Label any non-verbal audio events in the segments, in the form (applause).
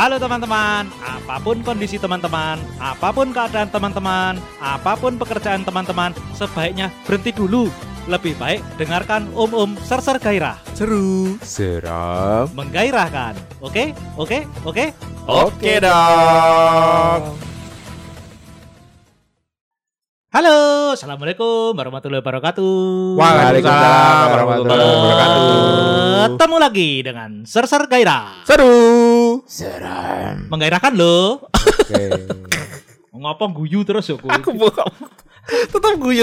Halo teman-teman, apa pun kondisi teman-teman, apa pun keadaan teman-teman, apa pun pekerjaan teman-teman, sebaiknya berhenti dulu. Lebih baik dengarkan Om Om Serser Gairah, Seru. Seram. menggairahkan. Oke, oke, oke. Oke dong. Halo, assalamualaikum warahmatullahi wabarakatuh. Waalaikumsalam warahmatullahi wabarakatuh. Ketemu lagi dengan Serser Gairah, Seru. Seram. menggairahkan loh. Oke. (laughs) Ngapa guyu terus ya? Aku bukan. Tetap guyu.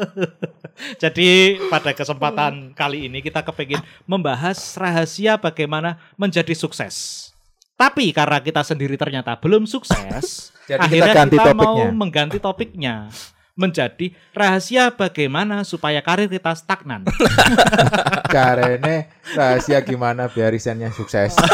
(laughs) Jadi pada kesempatan kali ini kita kepingin membahas rahasia bagaimana menjadi sukses. Tapi karena kita sendiri ternyata belum sukses, (laughs) Jadi kita akhirnya ganti kita, mau mengganti topiknya menjadi rahasia bagaimana supaya karir kita stagnan. (laughs) Caranya rahasia gimana biar risetnya sukses. (laughs)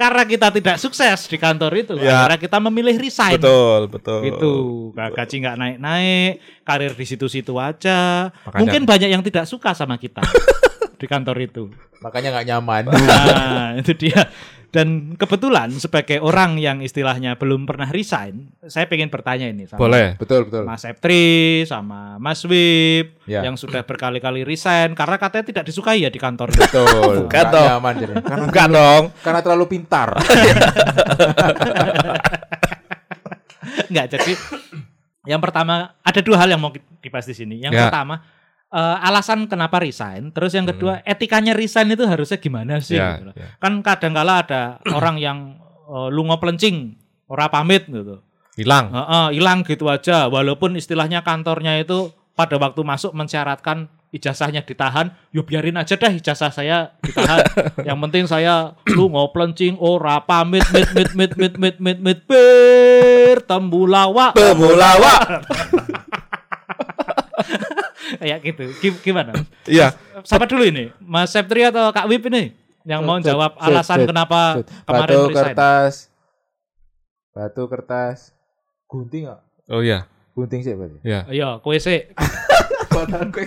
karena kita tidak sukses di kantor itu, Ya. akhirnya kita memilih resign. Betul, betul. Gitu, Ga- gaji nggak naik-naik, karir di situ-situ aja. Makanya- Mungkin banyak yang tidak suka sama kita (laughs) di kantor itu. Makanya nggak nyaman. Nah, itu dia. Dan kebetulan sebagai orang yang istilahnya belum pernah resign, saya pengen bertanya ini sama Boleh. betul betul. Mas Septri sama Mas Wib Ya. yang sudah berkali-kali resign karena katanya tidak disukai ya di kantor. Betul. Bukan Nggak dong. nyaman jadi. Karena, Enggak dong. karena terlalu pintar. Enggak, jadi yang pertama ada dua hal yang mau dibahas di sini. Yang Ya. pertama eh, alasan kenapa resign, terus yang kedua etikanya resign itu harusnya gimana sih? Ya, gitu loh. ya. Kan kadang-kala ada (clears throat) orang yang eh, lungo pelencing, ora pamit gitu. Hilang. Hilang gitu aja walaupun istilahnya kantornya itu pada waktu masuk mensyaratkan ijazahnya ditahan, yo biarin aja dah ijazah saya ditahan. (laughs) Yang penting saya (clears throat) lu ngoplencing ora pamit mit mit mit mit mit mit mit (laughs) bertemu lawak Pemulawa. (laughs) kayak (laughs) gitu. Gi- Gimana? Iya. Siapa dulu ini? Mas Septri atau Kak Wip ini? Yang mau jawab alasan sud, kenapa sud. kemarin Batu resign. kertas. Batu kertas. Gunting nggak? Oh iya. Gunting sih berarti. Iya. Iya, kowe sih. Badan gue.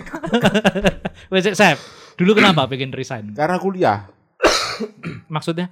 Kowe sih, Sep. Dulu kenapa bikin resign? Karena kuliah. (coughs) Maksudnya?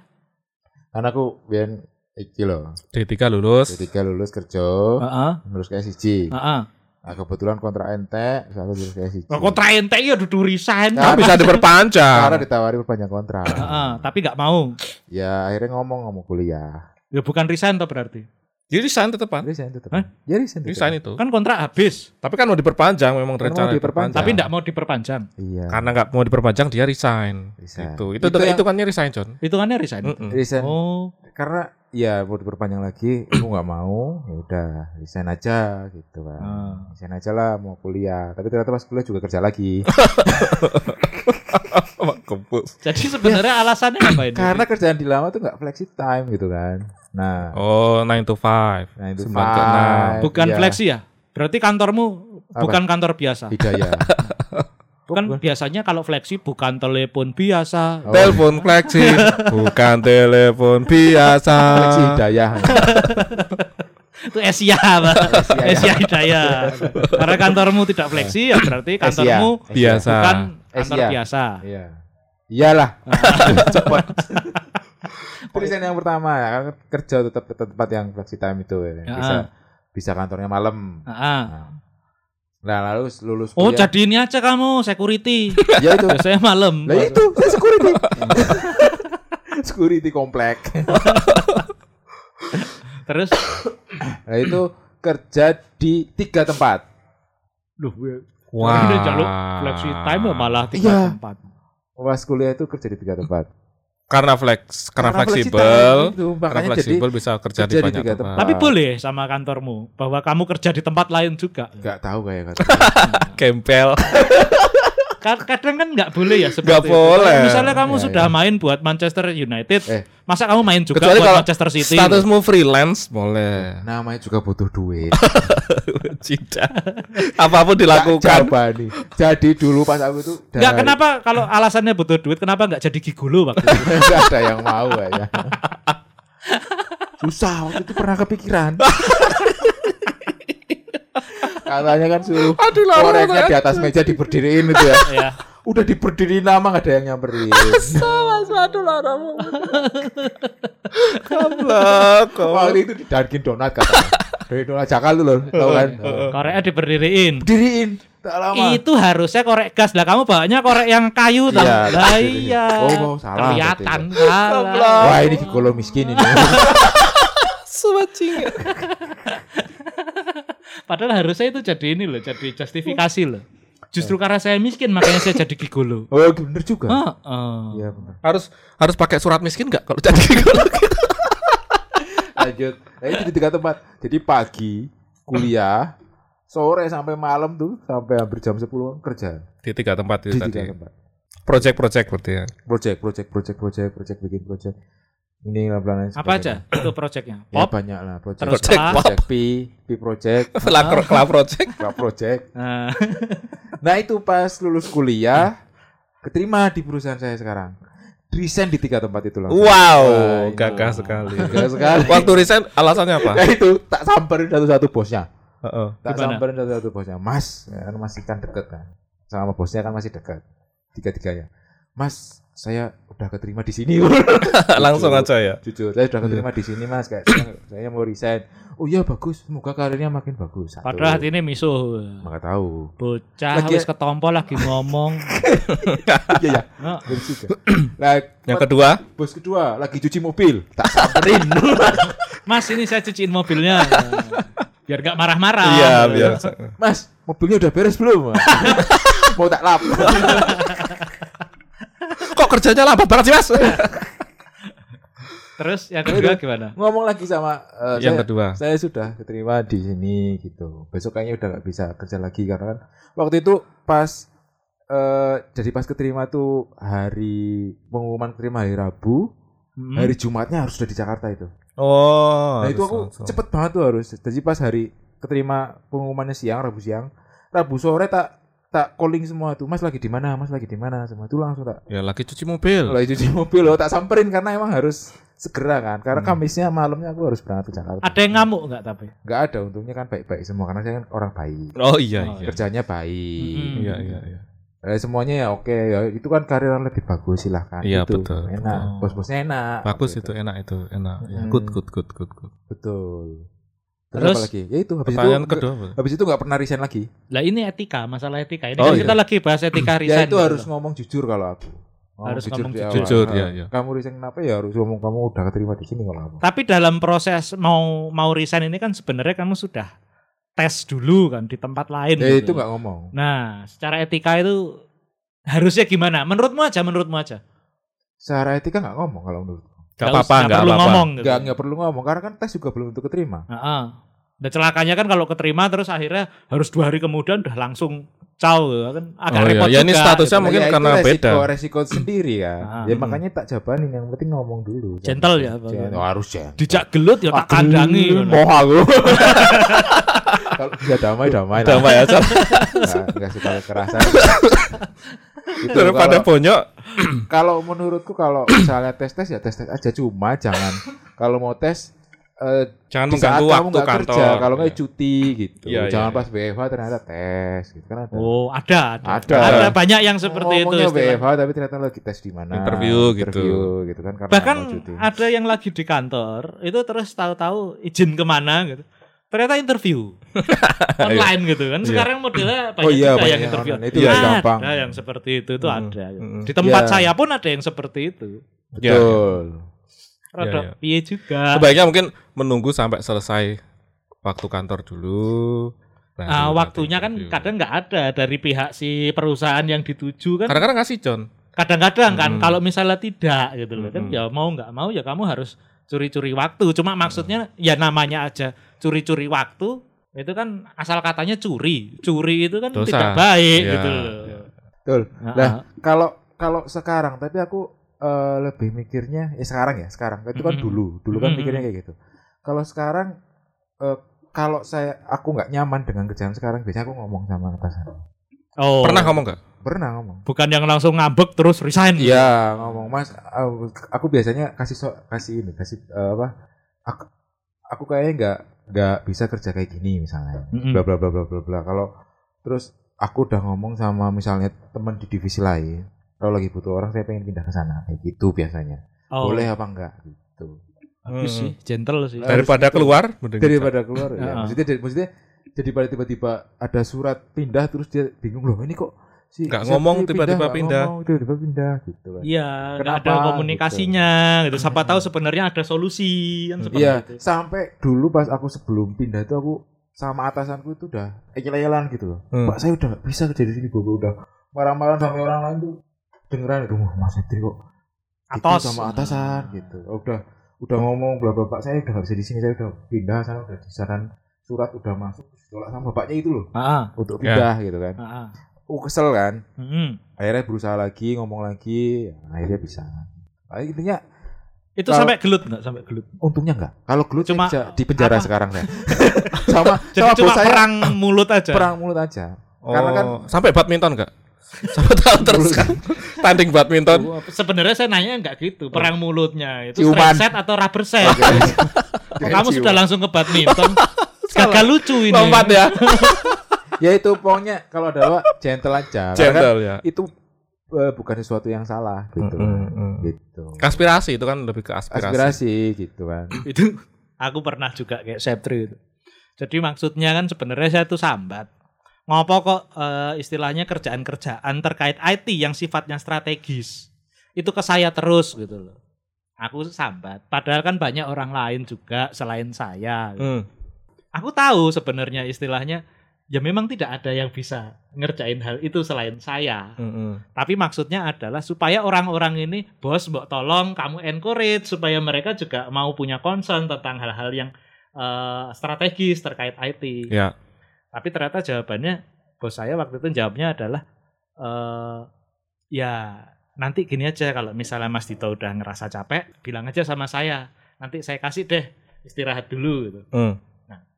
Karena aku biar iki loh. D3 lulus. Ketika lulus kerja, Heeh. lulus kayak siji. Heeh. Nah, kebetulan kontrak ente, aku lulus kayak. Kok kontra ente ya dudu resign. Nah, bisa Karena diperpanjang. ditawari perpanjang kontrak. Heeh, tapi nggak mau. Ya akhirnya ngomong ngomong kuliah. Ya bukan resign toh berarti. Jadi resign tetepan. Resign tetap. Hah? Ya resign tetap. Resign itu. Kan kontrak habis, Tapi kan mau diperpanjang memang Kan mau rencana diperpanjang. tapi nggak mau diperpanjang. Iya. Karena nggak mau diperpanjang dia resign. Resign. Itu itu Itu itu, yang- kan resign, John. Hitungannya resign. Mm-mm. resign. Oh, Karena ya mau diperpanjang lagi, aku nggak mau. Ya udah resign aja gitu kan. Ah. Resign aja lah mau kuliah. Tapi ternyata pas kuliah juga kerja lagi. (laughs) Jadi sebenarnya alasannya apa ini? Karena kerjaan di lama tuh nggak flexi time gitu kan. Nah, Oh, 9 to 5. nah itu 9 ke 6. bukan iya. fleksi ya? Berarti kantormu Apa? bukan kantor biasa. Hidayah. (laughs) Kan Bukan. biasanya kalau fleksi bukan telepon biasa. Oh. Telepon fleksi, bukan telepon biasa. Fleksi hidayah. (laughs) Itu Asia, Pak. (laughs) Asia, Asia Hidayah. Karena kantormu tidak fleksi ya berarti kantormu Asia. Biasa. bukan kantor Asia. biasa. Iya. Iyalah. Cepat. Resign yang pertama ya, kan kerja tetap tetap tempat yang flexi time itu ya. Ya. Bisa bisa kantornya malam. Heeh. Nah, nah, lalu lulus Oh, kuliah. jadi ini aja kamu security. (laughs) ya itu. Biasanya malam. Lah itu saya security. (laughs) security komplek. (laughs) Terus Nah itu kerja di tiga tempat. Duh, gue Wah. Ini jaluk flexi time ya malah tiga Iya. tempat. Pas kuliah itu kerja di tiga tempat. Karena flex, karena, Karena fleksibel. itu, Karena jadi fleksibel bisa kerja, di kerja di banyak tiga tempat. tempat. Tapi boleh sama kantormu bahwa kamu kerja di tempat lain juga. nggak tahu kayak kata. Kempel. Ka- Kadang kan nggak boleh ya seperti Nggak itu. boleh. Kalau Misalnya kamu Ya, sudah ya. main buat Manchester United, Eh. masa kamu main juga Kecuali buat kalau Manchester City? Statusmu freelance boleh. Namanya juga butuh duit. (laughs) Tidak. Apa pun dilakukan. Coba nih. Jadi dulu pas aku tuh Enggak, kenapa kalau alasannya butuh duit, kenapa nggak jadi gigolo waktu itu? (laughs) Enggak ada yang mau ya. Susah waktu itu pernah kepikiran. (laughs) Katanya kan suruh Aduh, banget. di atas meja diberdiriin itu ya. ya. Udah diberdiriin lama nggak ada yang nyamperin. Aduh laramu. Kablak. Waktu itu di Dunkin Donat katanya. Dari Donat Jakal tuh loh, tau kan? Koreknya diberdiriin. Diriin, tak lama. Itu harusnya korek gas lah. Kamu bawanya korek yang kayu tuh. Iya, Lah iya. Oh, salah Kelihatan salah. Wah ini gigolo miskin ini. Suwacing. Padahal harusnya itu jadi ini loh, jadi justifikasi loh. Justru karena saya miskin makanya saya jadi gigolo. (laughs) Oh bener juga. Heeh. Iya bener. Harus harus pakai surat miskin nggak kalau jadi gigolo? (laughs) Lanjut. Nah, itu di tiga tempat. Jadi pagi kuliah, sore sampai malam tuh sampai hampir jam 10 kerja Di tiga tempat itu di tadi. tiga tempat. Project-project berarti ya. Project, project, project, project, project, bikin project. Ini lah Apa aja itu proyeknya? Ya Pop. banyak lah project. Terus Project project P, P project, (laughs) Kelak kelak project. Club project. Nah, (laughs) Nah itu pas lulus kuliah, keterima di perusahaan saya sekarang. Resign di tiga tempat itu langsung. Wow, ini. gagah sekali. Gagah sekali. Waktu resign alasannya apa? Nah (laughs) itu tak samperin satu-satu bosnya. Heeh. Tak Gimana? samperin satu-satu bosnya. Mas, ya kan masih kan deket kan. Sama bosnya kan masih dekat. Tiga-tiganya. Mas, saya udah keterima di sini. (laughs) Langsung aja ya. Jujur, saya udah keterima di sini mas. Kayak saya, saya mau resign. Oh iya bagus, semoga karirnya makin bagus. Satu. padahal hati ini misuh. Maka tahu. Bocah Lagi- wis ketompo lagi ngomong. (laughs) Iya ya. Nah. Nah, Yang kedua, bos kedua lagi cuci mobil. Tak samperin. (laughs) Mas ini saya cuciin mobilnya. Biar gak marah-marah. iya biar mas, mobilnya udah beres belum? mau tak lap. Kok kerjanya lambat banget sih mas? (laughs) Terus yang kedua gimana? Ngomong lagi sama eh, Yang saya- kedua. Saya sudah diterima di sini gitu. Besok kayaknya udah nggak bisa kerja lagi karena kan waktu itu pas eh jadi pas keterima tuh hari pengumuman keterima hari Rabu, Hmm. hari Jumatnya harus sudah di Jakarta itu. Oh. nah itu aku langsung. cepet banget tuh harus. Jadi pas hari keterima pengumumannya siang Rabu siang, Rabu sore tak tak calling semua tuh. Mas lagi di mana? Mas lagi di mana? Semua itu langsung tak Ya lagi cuci mobil. lagi cuci mobil loh tak samperin karena emang harus segera kan. Karena Hmm. Kamisnya malamnya aku harus berangkat ke Jakarta. Ada yang ngamuk nggak tapi? Nggak ada untungnya kan baik-baik semua karena saya kan orang baik. Oh iya Oh, iya. Kerjanya baik. Mm-mm. Iya iya iya. Eh, semuanya ya oke ya itu kan karir yang lebih bagus silahkan Iya, itu betul, enak betul. bos-bosnya enak Bagus Gitu. itu enak itu enak. Ya, Hmm. Good good good good good. betul Terus? terus, apa lagi ya itu habis Pertanyaan itu kedua. apa? habis itu nggak pernah resign lagi Lah ini etika, masalah etika. Ini Oh, kan iya. kita lagi bahas etika (clears throat) ya resign. itu gitu harus loh. ngomong jujur kalau aku Harus ngomong di jujur. awal. Jujur, Nah, iya, iya. kamu resign kenapa ya harus ngomong kamu udah keterima di sini kalau aku Tapi dalam proses mau mau resign ini kan sebenarnya kamu sudah tes dulu kan di tempat lain. ya gitu. itu nggak ngomong Nah, secara etika itu harusnya gimana? Menurutmu aja, menurutmu aja. secara etika nggak ngomong kalau menurut Gak Nggak apa-apa, gak perlu apa-apa. ngomong. Gitu. nggak nggak perlu ngomong karena kan tes juga belum tentu keterima Heeh. Dan celakanya kan kalau keterima terus akhirnya harus dua hari kemudian udah langsung caw gitu kan agak Oh iya, repot ya ini juga, statusnya gitu. mungkin Ya, karena resiko, beda. resiko (clears throat) sendiri kan Ah, ya hmm. makanya tak jabanin yang penting ngomong dulu Gentle ya, Pak. Gentle. Oh, harus ya dijak gelut ya tak kandangi ngono. Moh aku. (laughs) Kalau bisa damai damai lah. Damai aja Nggak, nggak suka kekerasan. (laughs) Itu daripada kalau, bonyok. (clears throat) kalau menurutku kalau (clears throat) misalnya tes tes ya tes tes aja cuma jangan kalau mau tes eh, Jangan mengganggu kamu waktu nggak kantor. kerja kalau nggak Iya. cuti gitu Iya, iya, jangan iya. pas WFH ternyata tes gitu kan ada Oh, ada, ada. Ada. Ada banyak yang seperti itu Ngomongnya istilah. WFH tapi ternyata lagi tes di mana Interview gitu. interview gitu kan karena Bahkan cuti. ada yang lagi di kantor, itu terus tahu-tahu izin ke mana gitu. Ternyata interview (laughs) online gitu kan. Sekarang modelnya banyak Oh iya, juga yang interview. online. Itu Iya, lebih gampang. Ada yang seperti itu itu Mm, ada. mm, Di tempat Iya. saya pun ada yang seperti itu. Iya, betul Rada Iya, iya. piye juga. Sebaiknya mungkin menunggu sampai selesai waktu kantor dulu. Nah, Ah, waktunya kan interview. kadang nggak ada dari pihak si perusahaan yang dituju kan. kadang-kadang ngasih John. Kadang-kadang kan Mm. kalau misalnya tidak gitu loh kan Mm-mm. ya mau nggak mau ya kamu harus curi-curi waktu. Cuma maksudnya ya namanya aja curi-curi waktu itu kan asal katanya curi. Curi itu kan Dosa. tidak baik Iya, gitu loh. iya. betul Nah, kalau kalau sekarang tapi aku eh, lebih mikirnya ya sekarang ya sekarang itu kan Mhm. dulu dulu kan Mhm. mikirnya kayak gitu kalau sekarang eh, kalau saya aku nggak nyaman dengan kerjaan sekarang biasanya aku ngomong sama atasan oh, Pernah ngomong nggak? Pernah ngomong. Bukan yang langsung ngambek terus resign. iya ngomong. Mas aku, aku biasanya kasih so, kasih ini kasih eh, apa aku, aku kayaknya nggak nggak bisa kerja kayak gini misalnya. Mm-mm. bla bla bla bla bla bla. Kalau terus aku udah ngomong sama misalnya teman di divisi lain kalau lagi butuh orang saya pengen pindah ke sana. Kayak gitu biasanya. Oh, boleh apa enggak gitu. Bagus Hmm. sih, gentle sih. Daripada Harus gitu. keluar, mending daripada keluar ya. Maksudnya dari- maksudnya jadi pada tiba-tiba ada surat pindah terus dia bingung loh ini kok si Nggak si ngomong, tiba-tiba pindah. tiba-tiba pindah gitu kan Iya, nggak ada komunikasinya gitu. Siapa tahu sebenarnya ada solusi kan seperti Iya, itu. sampai dulu pas aku sebelum pindah itu aku sama atasanku itu udah ekil-ekilan gitu loh. Hmm. Pak saya udah nggak bisa kerja di sini, gue udah marah-marah sampai orang lain tuh dengeran itu, wah Mas Hendri kok gitu Atos. sama atasan gitu. Oh, udah udah ngomong bla bla Pak saya udah nggak bisa di sini, saya udah pindah sana udah disaran surat udah masuk ditolak sama bapaknya itu loh Ah, untuk Ya. pindah gitu kan. ah, Aku kesel kan. Mm-mm. Akhirnya berusaha lagi, ngomong lagi, ya, akhirnya bisa. Nah, intinya Itu Kalau- sampai gelut nggak? Sampai gelut. untungnya enggak. Kalau gelut Cuma bisa di penjara apa? sekarang saya. (laughs) sama Jadi sama cuma saya perang mulut aja. perang mulut aja. Oh, Karena kan sampai badminton enggak? Sampai tahu (laughs) terus kan tanding badminton. Oh, Sebenarnya saya nanya nggak gitu. Perang mulutnya itu Ciuman. straight set atau rubber set? Kok kamu Cium. sudah langsung ke badminton? (laughs) Gagal lucu ini. Lompat ya. Ya itu pokoknya kalau ada apa gentle aja. Kan Gentle ya. itu eh, bukan sesuatu yang salah gitu. Mm, mm, mm. Gitu. Aspirasi itu kan lebih ke aspirasi. Aspirasi gitu kan. (clears throat) itu aku pernah juga kayak Septri itu. Jadi maksudnya kan sebenarnya saya tuh sambat. Ngopo kok eh, istilahnya kerjaan-kerjaan terkait IT yang sifatnya strategis itu ke saya terus gitu loh. Aku sambat. Padahal kan banyak orang lain juga selain saya. Hmm. Aku tahu sebenarnya istilahnya ya memang tidak ada yang bisa ngerjain hal itu selain saya. Mm, mm. Tapi maksudnya adalah supaya orang-orang ini, bos, mbok tolong kamu encourage supaya mereka juga mau punya concern tentang hal-hal yang eh, strategis terkait IT. Ya. Tapi ternyata jawabannya bos saya waktu itu jawabnya adalah eh ya nanti gini aja kalau misalnya Mas Dito udah ngerasa capek, bilang aja sama saya. Nanti saya kasih deh istirahat dulu gitu. Hmm.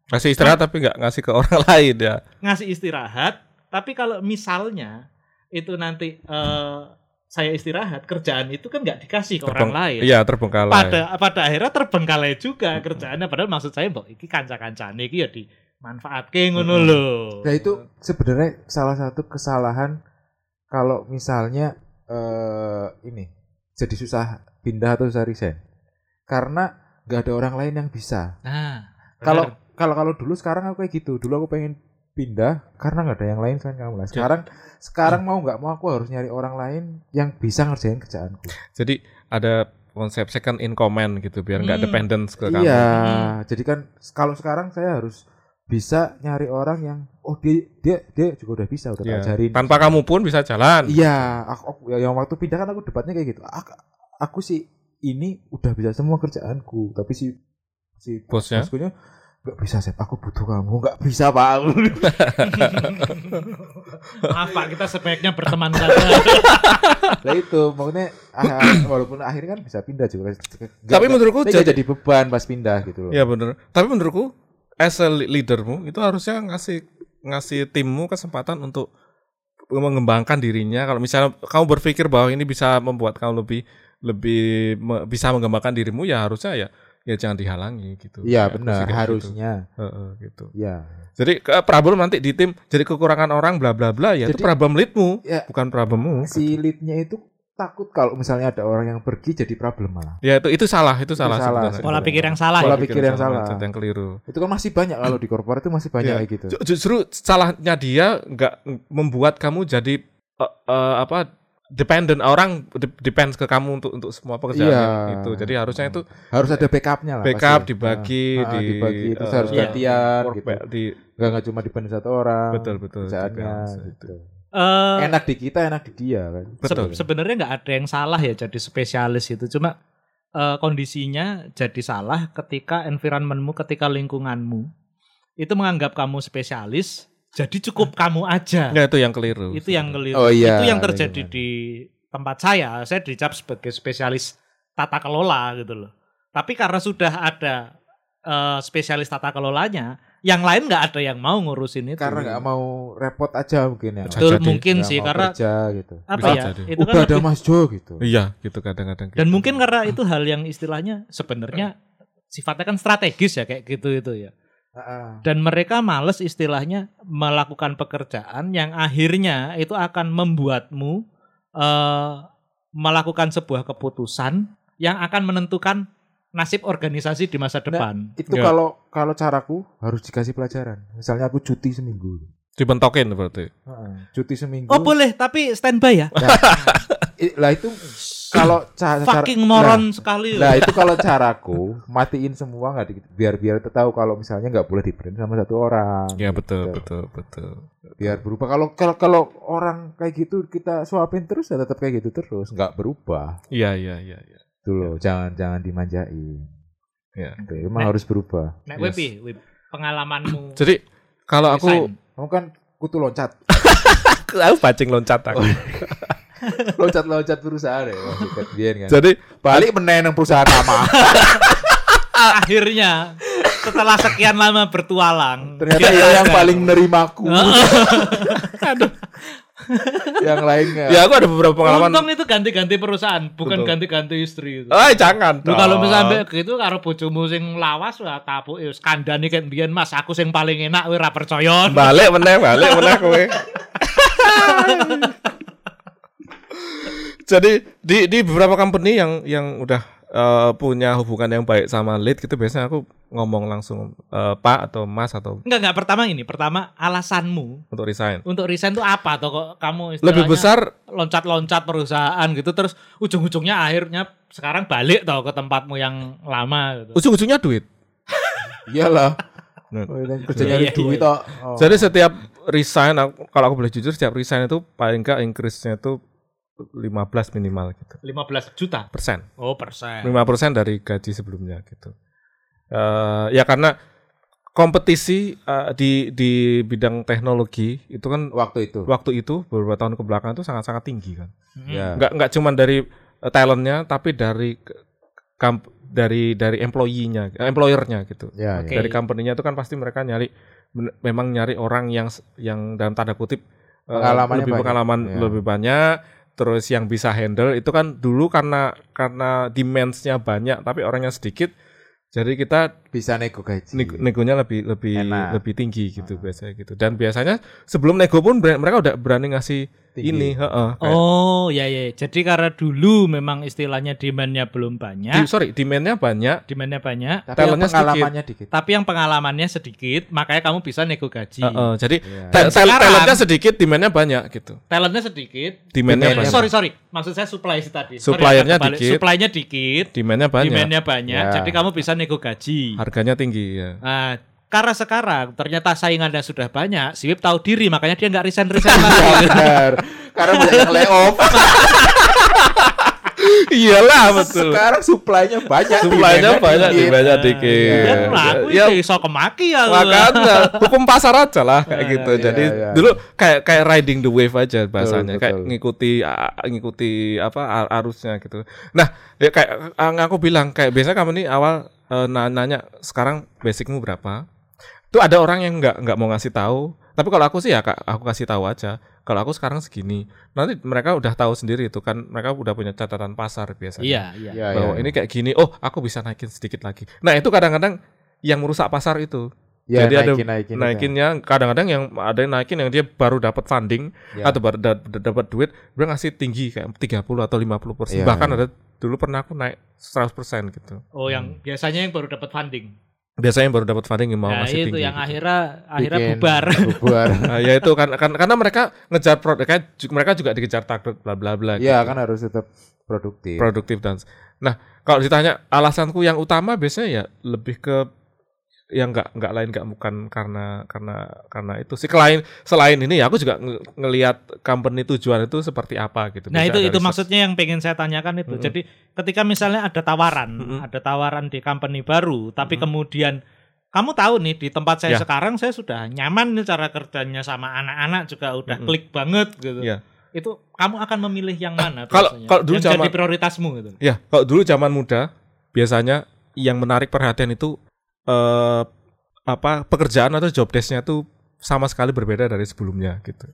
Kasih istirahat tapi nggak ngasih ke orang (laughs) lain ya. Ngasih istirahat, tapi kalau misalnya itu nanti eh saya istirahat, kerjaan itu kan nggak dikasih ke orang Terbeng- lain. Iya terbengkalai. pada pada akhirnya terbengkalai juga kerjaannya padahal maksud saya mbok iki kanca-kancane iki ya dimanfaatke ngono Mm-mm. lho. Nah itu sebenarnya salah satu kesalahan kalau misalnya eh ini jadi susah pindah atau susah resign. Karena nggak ada orang lain yang bisa. Nah, Kalau. Kalau kalau dulu sekarang aku kayak gitu. Dulu aku pengen pindah karena nggak ada yang lain selain kamu lah. Sekarang sekarang mau nggak mau aku harus nyari orang lain yang bisa ngerjain kerjaanku. Jadi ada konsep second in command gitu biar nggak Hmm. dependence ke kamu. Iya, Hmm. jadi kan kalau sekarang saya harus bisa nyari orang yang oh dia dia dia juga udah bisa udah Iya. tak ajarin. Tanpa kamu pun bisa jalan. Iya, aku, aku ya, yang waktu pindah kan aku debatnya kayak gitu. Aku, aku sih ini udah bisa semua kerjaanku, tapi si si Bosnya? boskunya nggak bisa Sep, aku butuh kamu nggak bisa pak. (laughs) Maaf Pak, kita sebaiknya berteman saja. (laughs) Nah itu maksudnya ah, walaupun akhirnya kan bisa pindah juga. Nggak- Tapi menurutku nggak jadi beban pas pindah gitu loh. Iya bener. Tapi menurutku as a leadermu itu harusnya ngasih ngasih timmu kesempatan untuk mengembangkan dirinya. Kalau misalnya kamu berpikir bahwa ini bisa membuat kamu lebih lebih me- bisa mengembangkan dirimu ya harusnya ya ya jangan dihalangi gitu. Iya Ya, benar gitu. harusnya. Heeh, gitu. Iya. Jadi ke problem nanti di tim jadi kekurangan orang bla bla bla ya itu Jadi- problem leadmu Ya bukan problemmu. si leadnya itu takut kalau misalnya ada orang yang pergi jadi problem malah. Ya itu itu salah itu salah. salah, sebenarnya. Pola pikir yang salah. Pola ya? pikir yang salah. itu yang keliru. Itu kan masih banyak kalau di korporat itu masih banyak kayak gitu. Ju- Justru salahnya dia nggak membuat kamu jadi eh, eh, apa dependent orang de- depends ke kamu untuk untuk semua pekerjaan Iya. itu. Jadi harusnya itu Harus ada backupnya lah. backup pasti. dibagi Ah, ah, di dibagi terus eh, harus Iya. gantian gitu. di Gak, nggak cuma depend satu orang. betul betul Kerjaannya Itu. gitu. Eh, Enak di kita, enak di dia kan. se- Betul. sebenarnya nggak ada yang salah ya jadi spesialis itu. Cuma eh, kondisinya jadi salah ketika environmentmu, ketika lingkunganmu itu menganggap kamu spesialis. Jadi cukup kamu aja. Ya itu yang keliru. itu yang keliru. Oh iya, itu yang terjadi lingkungan. di tempat saya. Saya dicap sebagai spesialis tata kelola gitu loh. Tapi karena sudah ada eh, spesialis tata kelolanya, yang lain nggak ada yang mau ngurusin itu. Karena nggak mau repot aja mungkin ya. Betul jadi. mungkin Nggak sih karena kerja gitu. apa Bisa ya? jadi. Itu Udah kan ada lebih- Mas Jo gitu. Iya gitu kadang-kadang. dan gitu. mungkin karena itu hal yang istilahnya sebenarnya sifatnya kan strategis ya kayak gitu itu ya. Dan mereka males istilahnya melakukan pekerjaan yang akhirnya itu akan membuatmu eh, melakukan sebuah keputusan yang akan menentukan nasib organisasi di masa depan. Itu Ya. kalau kalau caraku harus dikasih pelajaran. Misalnya aku cuti seminggu. Dibentokin berarti. Heeh, cuti seminggu. Oh boleh, tapi standby ya. Nah, lah itu kalau ca- (laughs) cara Fucking moron sekali. Nah, (laughs) itu kalau caraku matiin semua nggak biar biar tahu kalau misalnya nggak boleh di sama satu orang. Ya betul, Gitu. betul, betul. Biar berubah. Kalau kalau kalau orang kayak gitu kita suapin terus ya tetap kayak gitu terus, nggak berubah. Iya, iya, iya, iya. Tuh loh, jangan jangan dimanjain. Ya. Tuh, emang Nah. harus berubah. Nek Yes. Wepi, Wip, pengalamanmu. (clears throat) Jadi kalau aku. Kamu kan kutu loncat. (laughs) aku bacing loncat aku. Loncat-loncat perusahaan ya. kan. Jadi Balik menenang perusahaan lama. (laughs) akhirnya setelah sekian lama bertualang Ternyata dia yang paling menerimaku. (laughs) yang lainnya. ya aku ada beberapa pengalaman. Untung itu ganti-ganti perusahaan, bukan Betul. ganti-ganti istri itu. Eh jangan. Lu kalau misalnya gitu karo bojomu sing lawas wah tapu wis kandhane ket mbiyen Mas aku sing paling enak kowe ora percaya. balik meneh, balik meneh kowe. (laughs) Jadi di di beberapa company yang yang udah eh, punya hubungan yang baik sama lead gitu biasanya aku ngomong langsung eh, Pak atau Mas atau Enggak enggak pertama ini, pertama alasanmu untuk resign. untuk resign itu apa toh kok kamu istilahnya Lebih besar loncat-loncat perusahaan gitu terus ujung-ujungnya akhirnya sekarang balik toh ke tempatmu yang lama gitu. ujung-ujungnya duit. (laughs) Iyalah. Nah. Oh, kerja Iya, nyari iya, duit iya. tok. Oh. Jadi setiap resign aku- kalau aku boleh jujur setiap resign itu paling enggak increase-nya itu 15 minimal gitu. 15 juta. Persen. Oh, persen. 5% dari gaji sebelumnya gitu. Eh ya karena kompetisi eh, di di bidang teknologi itu kan waktu itu. waktu itu beberapa tahun ke belakang itu sangat-sangat tinggi kan. Hmm. Ya. Nggak nggak cuma dari eh, talentnya tapi dari kamp- dari dari employee-nya, employer-nya gitu. Ya, Oke. ya. Dari company-nya itu kan pasti mereka nyari memang nyari orang yang yang dalam tanda kutip Pengalamannya lebih banyak. pengalaman Ya. lebih banyak terus yang bisa handle itu kan dulu karena karena demands-nya banyak tapi orangnya sedikit jadi kita Bisa nego gaji. nego- negonya lebih lebih Enak. lebih tinggi gitu Ah. biasanya gitu dan biasanya sebelum nego pun mereka udah berani ngasih Tinggi. ini heeh, kayak- Oh, ya ya. Jadi karena dulu memang istilahnya demand-nya belum di- banyak, sorry demandnya banyak demand-nya banyak, Tapi yang talentnya sedikit. pengalamannya dikit. tapi yang pengalamannya sedikit, makanya kamu bisa nego gaji. heeh, jadi Iya. ta- sekarang- talentnya sedikit demandnya banyak gitu Talentnya sedikit. demandnya Demandnya banyak Sorry sorry, maksud saya supply sih tadi. Suppliernya dikit. Supply-nya dikit, demandnya banyak demand-nya banyak, Ya. jadi kamu bisa nego gaji. harganya tinggi ya Nah, karena sekarang ternyata saingannya sudah banyak, si Wip tahu diri, makanya dia nggak resign-resign (laughs) lagi. Iya, benar. Karena banyak yang layoff. (laughs) iyalah betul Sekarang supply-nya banyak. Supply-nya demand-nya banyak, dikit. demandnya Ya, dikit. aku Ya, ya, iso kemaki ya. makanya hukum pasar aja lah kayak Nah, gitu. iya, Jadi iya. dulu kayak kayak riding the wave aja bahasanya, Betul, kayak betul. ngikuti ngikuti apa arusnya gitu. Nah, ya kayak aku bilang kayak biasa kamu nih awal eh, na- nanya sekarang basicmu berapa? Tuh ada orang yang nggak nggak mau ngasih tahu. Tapi kalau aku sih ya kak, aku kasih tahu aja. Kalau aku sekarang segini, nanti mereka udah tahu sendiri itu kan mereka udah punya catatan pasar biasanya. Iya, iya. Iya, bahwa iya. ini kayak gini, oh aku bisa naikin sedikit lagi. Nah itu kadang-kadang yang merusak pasar itu. Ya, Jadi ada naikin, naikin, Naikinnya kadang-kadang yang ada yang naikin yang dia baru dapat funding Ya. atau baru da- da- dapat duit, dia ngasih tinggi kayak 30 atau 50 persen. Iya, Bahkan iya. ada dulu pernah aku naik 100 persen gitu. Oh, yang biasanya yang baru dapat funding. Biasanya baru dapat funding yang mau Nah, ngasih itu tinggi. yang gitu. akhirnya akhirnya Bikin bubar. (laughs) Bubar. Nah, (laughs) ya itu kan, kan karena mereka ngejar produk kan ju- mereka juga dikejar target bla bla bla Iya, gitu. kan harus tetap produktif. produktif dan nah kalau ditanya alasanku yang utama biasanya ya lebih ke yang nggak nggak lain nggak bukan karena karena karena itu sih selain selain ini ya aku juga nge- ngelihat company tujuan itu seperti apa gitu Nah itu itu research. maksudnya yang pengen saya tanyakan itu. Mm-mm. Jadi ketika misalnya ada tawaran, Mm-mm. ada tawaran di company baru, tapi Mm-mm. kemudian kamu tahu nih di tempat saya Ya. sekarang saya sudah nyaman nih cara kerjanya sama anak-anak juga udah Mm-mm. klik banget gitu. Ya. Itu kamu akan memilih yang mana Kalau- kalau dulu yang jadi zaman- prioritasmu gitu. ya kalau dulu zaman muda biasanya yang menarik perhatian itu eh apa pekerjaan atau job desk-nya tuh sama sekali berbeda dari sebelumnya gitu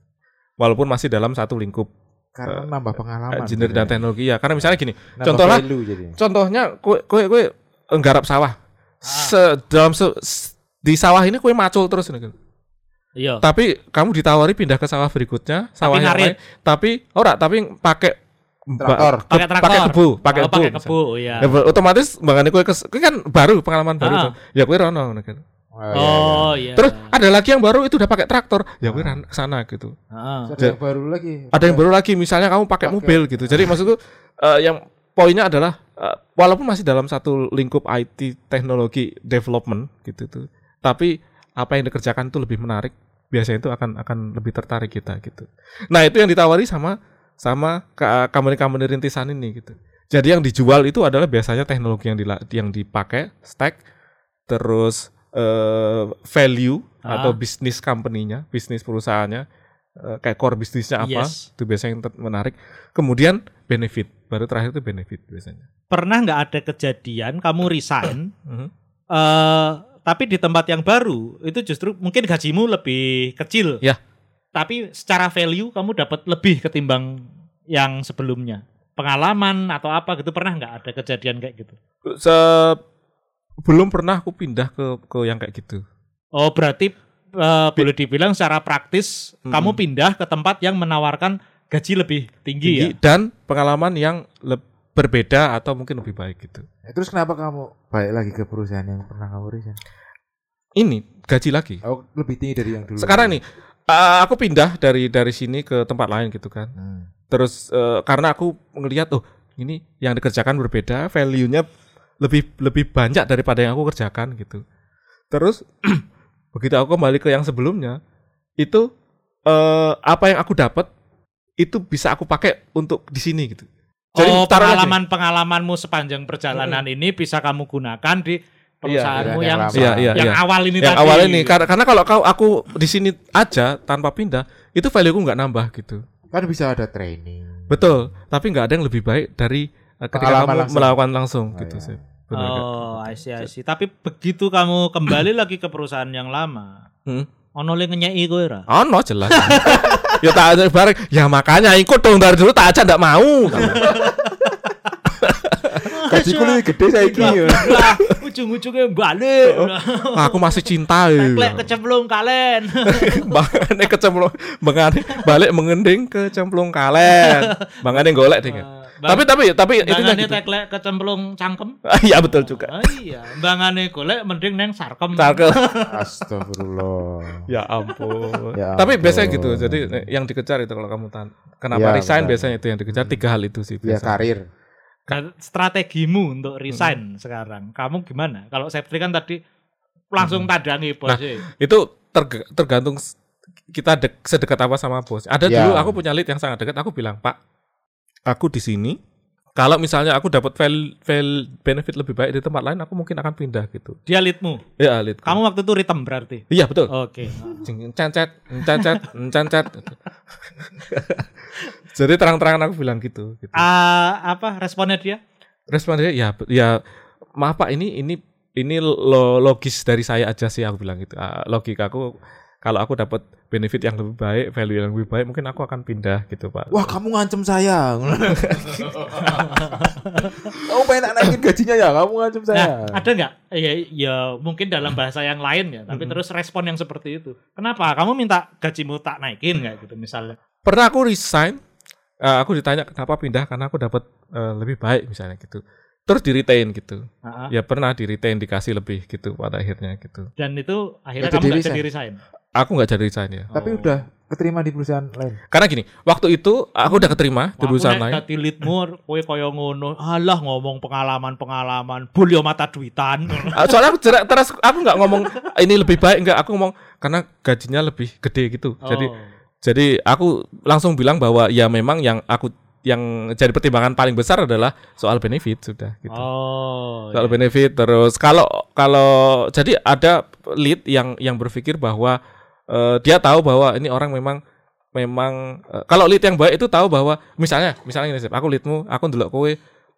walaupun masih dalam satu lingkup Karena nambah pengalaman. engineer dan sebenarnya. teknologi ya karena misalnya gini Nambah jadi. contohnya kue kue kue nggarap sawah Ah. se, dalam se, s- di sawah ini kue macul terus nih. Iya. Tapi kamu ditawari pindah ke sawah berikutnya, sawah yang ngarit. lain, tapi ora, tapi pakai Traktor. Pakai traktor. pakai kebu, pakai Oh, kebu. pakai kebu, iya. Ya, otomatis bangane kowe kes- kan baru pengalaman baru Ah. tuh. Ya kowe rono kan. Oh, iya, iya. Oh, iya. Terus ada lagi yang baru itu udah pakai traktor, ya kowe ran- ke sana gitu. Heeh. Terus ada yang baru lagi. Ada yang baru lagi misalnya kamu pakai Pakai- mobil gitu. Jadi maksudku eh, yang poinnya adalah eh, walaupun masih dalam satu lingkup IT teknologi development gitu tuh. Tapi apa yang dikerjakan itu lebih menarik, biasanya itu akan akan lebih tertarik kita gitu. Nah, itu yang ditawari sama sama company-company rintisan ini gitu. Jadi yang dijual itu adalah biasanya teknologi yang yang dipakai, stack, terus eh, value Ah. atau bisnis company-nya, bisnis perusahaannya, eh, kayak core bisnisnya apa, Yes. itu biasanya yang menarik. Kemudian benefit, baru terakhir itu benefit biasanya. Pernah nggak ada kejadian kamu resign (coughs) eh tapi di tempat yang baru itu justru mungkin gajimu lebih kecil. Ya. Tapi secara value kamu dapat lebih ketimbang yang sebelumnya. Pengalaman atau apa gitu pernah nggak ada kejadian kayak gitu? Se- belum pernah aku pindah ke ke yang kayak gitu. Oh berarti eh, boleh dibilang secara praktis Mm-mm. kamu pindah ke tempat yang menawarkan gaji lebih tinggi, ya. Tinggi dan pengalaman yang le- berbeda atau mungkin lebih baik gitu. Eh, Terus kenapa kamu balik lagi ke perusahaan yang pernah kamu resign? Ini gaji lagi. Oh, lebih tinggi dari yang dulu. Sekarang nih eh, aku pindah dari dari sini ke tempat lain gitu kan. Hmm. Terus eh, karena aku ngelihat oh ini yang dikerjakan berbeda, value-nya lebih lebih banyak daripada yang aku kerjakan gitu. Terus (clears throat) begitu aku kembali ke yang sebelumnya, itu eh, apa yang aku dapat itu bisa aku pakai untuk di sini gitu. oh taruhlah gini. pengalaman-pengalaman sepanjang perjalanan ini bisa kamu gunakan di perusahaanmu Iya, yang yang. Iya, iya, yang iya. awal ini yang tadi. awal ini karena karena kalau kau aku di sini aja tanpa pindah itu value ku nggak nambah gitu. Kan bisa ada training. Betul, tapi nggak ada yang lebih baik dari eh, ketika Pengalaman kamu langsung. melakukan langsung Oh, gitu iya. sih. Benar, Kak. Oh, I see, I see. Tapi begitu kamu kembali (clears throat) lagi ke perusahaan yang lama, Hmm. ono le ngenyai kowe ra? Oh no jelas. (laughs) ya tak ada bareng. Ya makanya ikut dong dari dulu tak aja ndak mau. (laughs) Gajiku lebih gede saya ini. Lah, ujung-ujungnya balik. aku masih cinta. ya. Teklek kecemplung kalen. (laughs) Bangane kecemplung, bangane balik mengending ke cemplung kalen. Bangane golek deh. Tapi tapi tapi itu Bangane gitu. teklek kecemplung cangkem. Iya betul juga. Oh iya, bangane golek mending neng sarkem. Cakep. (laughs) Astagfirullah. Ya ampun. Ya Tapi ampun. biasanya gitu. Jadi yang dikejar itu kalau kamu tan. Kenapa Ya, resign betul. biasanya itu yang dikejar tiga hal itu sih Ya biasanya. karir. Dan strategimu untuk resign sekarang, kamu gimana? Kalau Septri kan tadi langsung tadangi bos. Nah, Itu terg- tergantung kita dek- sedekat apa sama bos. Ada Ya. dulu aku punya lead yang sangat dekat, aku bilang, "Pak, aku di sini kalau misalnya aku dapat val, val benefit lebih baik di tempat lain, aku mungkin akan pindah gitu." Dia leadmu. Ya, lead. Kamu waktu itu ritem berarti. Iya, betul. Oke. Cing, Cancet, cancet, cancet. Jadi terang-terangan aku bilang gitu. gitu. Ah, apa responnya dia? Respon dia, ya, ya, maaf Pak, ini ini ini lo, logis dari saya aja sih aku bilang gitu. Ah, logikaku kalau aku dapat benefit yang lebih baik, value yang lebih baik, mungkin aku akan pindah gitu Pak. Wah kamu ngancem saya. (laughs) kamu pengen naikin gajinya ya? Kamu ngancem saya. Nah, ada nggak? Ya, ya mungkin dalam bahasa yang lain ya, tapi terus respon yang seperti itu. Kenapa? Kamu minta gajimu tak naikin nggak gitu misalnya? Pernah aku resign, eh, aku ditanya kenapa pindah karena aku dapat eh, lebih baik misalnya gitu. Terus di retain gitu. Ah. Ya pernah di retain dikasih lebih gitu pada akhirnya gitu. Dan itu akhirnya Nggak kamu jadi nggak jadi resign. Aku nggak jadi resign ya. Tapi Oh. udah keterima di perusahaan lain. Karena gini, waktu itu aku udah keterima di perusahaan lain. dadi leadmu kowe kaya ngono. Alah ngomong pengalaman-pengalaman, bul yo mata duitan. (laughs) Ah, Soalnya aku jerak- terus aku nggak ngomong ini lebih baik enggak, aku ngomong karena gajinya lebih gede gitu. Oh. jadi aku langsung bilang bahwa ya memang yang aku yang jadi pertimbangan paling besar adalah soal benefit sudah gitu. Oh. soal iya. benefit terus kalau kalau jadi ada lead yang yang berpikir bahwa eh, dia tahu bahwa ini orang memang memang eh, kalau lead yang baik itu tahu bahwa misalnya misalnya ini aku leadmu aku ndelok kowe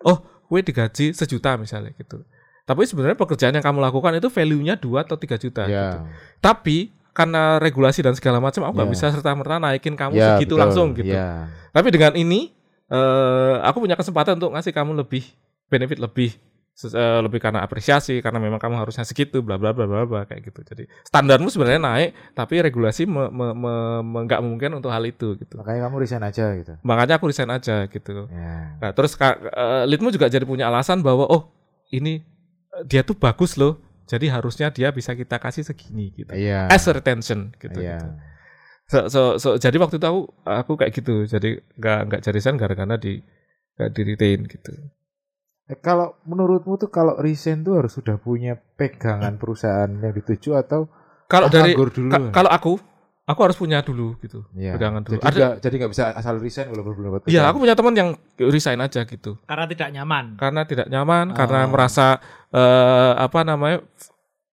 oh kowe digaji sejuta misalnya gitu tapi sebenarnya pekerjaan yang kamu lakukan itu value-nya 2 atau 3 juta gitu. Ya. tapi karena regulasi dan segala macam aku nggak Ya. bisa serta merta naikin kamu Ya, segitu betul. langsung gitu Ya. tapi dengan ini eh aku punya kesempatan untuk ngasih kamu lebih benefit lebih eh, lebih karena apresiasi karena memang kamu harusnya segitu bla bla bla bla bla kayak gitu. Jadi standarmu sebenarnya naik tapi regulasi me, me, me- me- memungkinkan untuk hal itu gitu. Makanya kamu resign aja gitu. Makanya aku resign aja gitu. Ya. Nah, terus eh, leadmu juga jadi punya alasan bahwa oh ini dia tuh bagus loh. Jadi harusnya dia bisa kita kasih segini gitu. Iya. As a retention gitu. Iya. gitu. So, so, so, jadi waktu itu aku aku kayak gitu. Jadi nggak nggak jadi resign gara-gara di nggak di retain gitu. Eh, kalau menurutmu tuh kalau resign tuh harus sudah punya pegangan perusahaan yang dituju atau Kalau dari dulu? ka- kalau aku aku harus punya dulu gitu. Iya. pegangan dulu. Jadi Ada- nggak jadi nggak bisa asal resign kalau belum dapat. Iya, aku punya teman yang resign aja gitu. Karena tidak nyaman. Karena tidak nyaman, karena Ah. merasa eh, apa namanya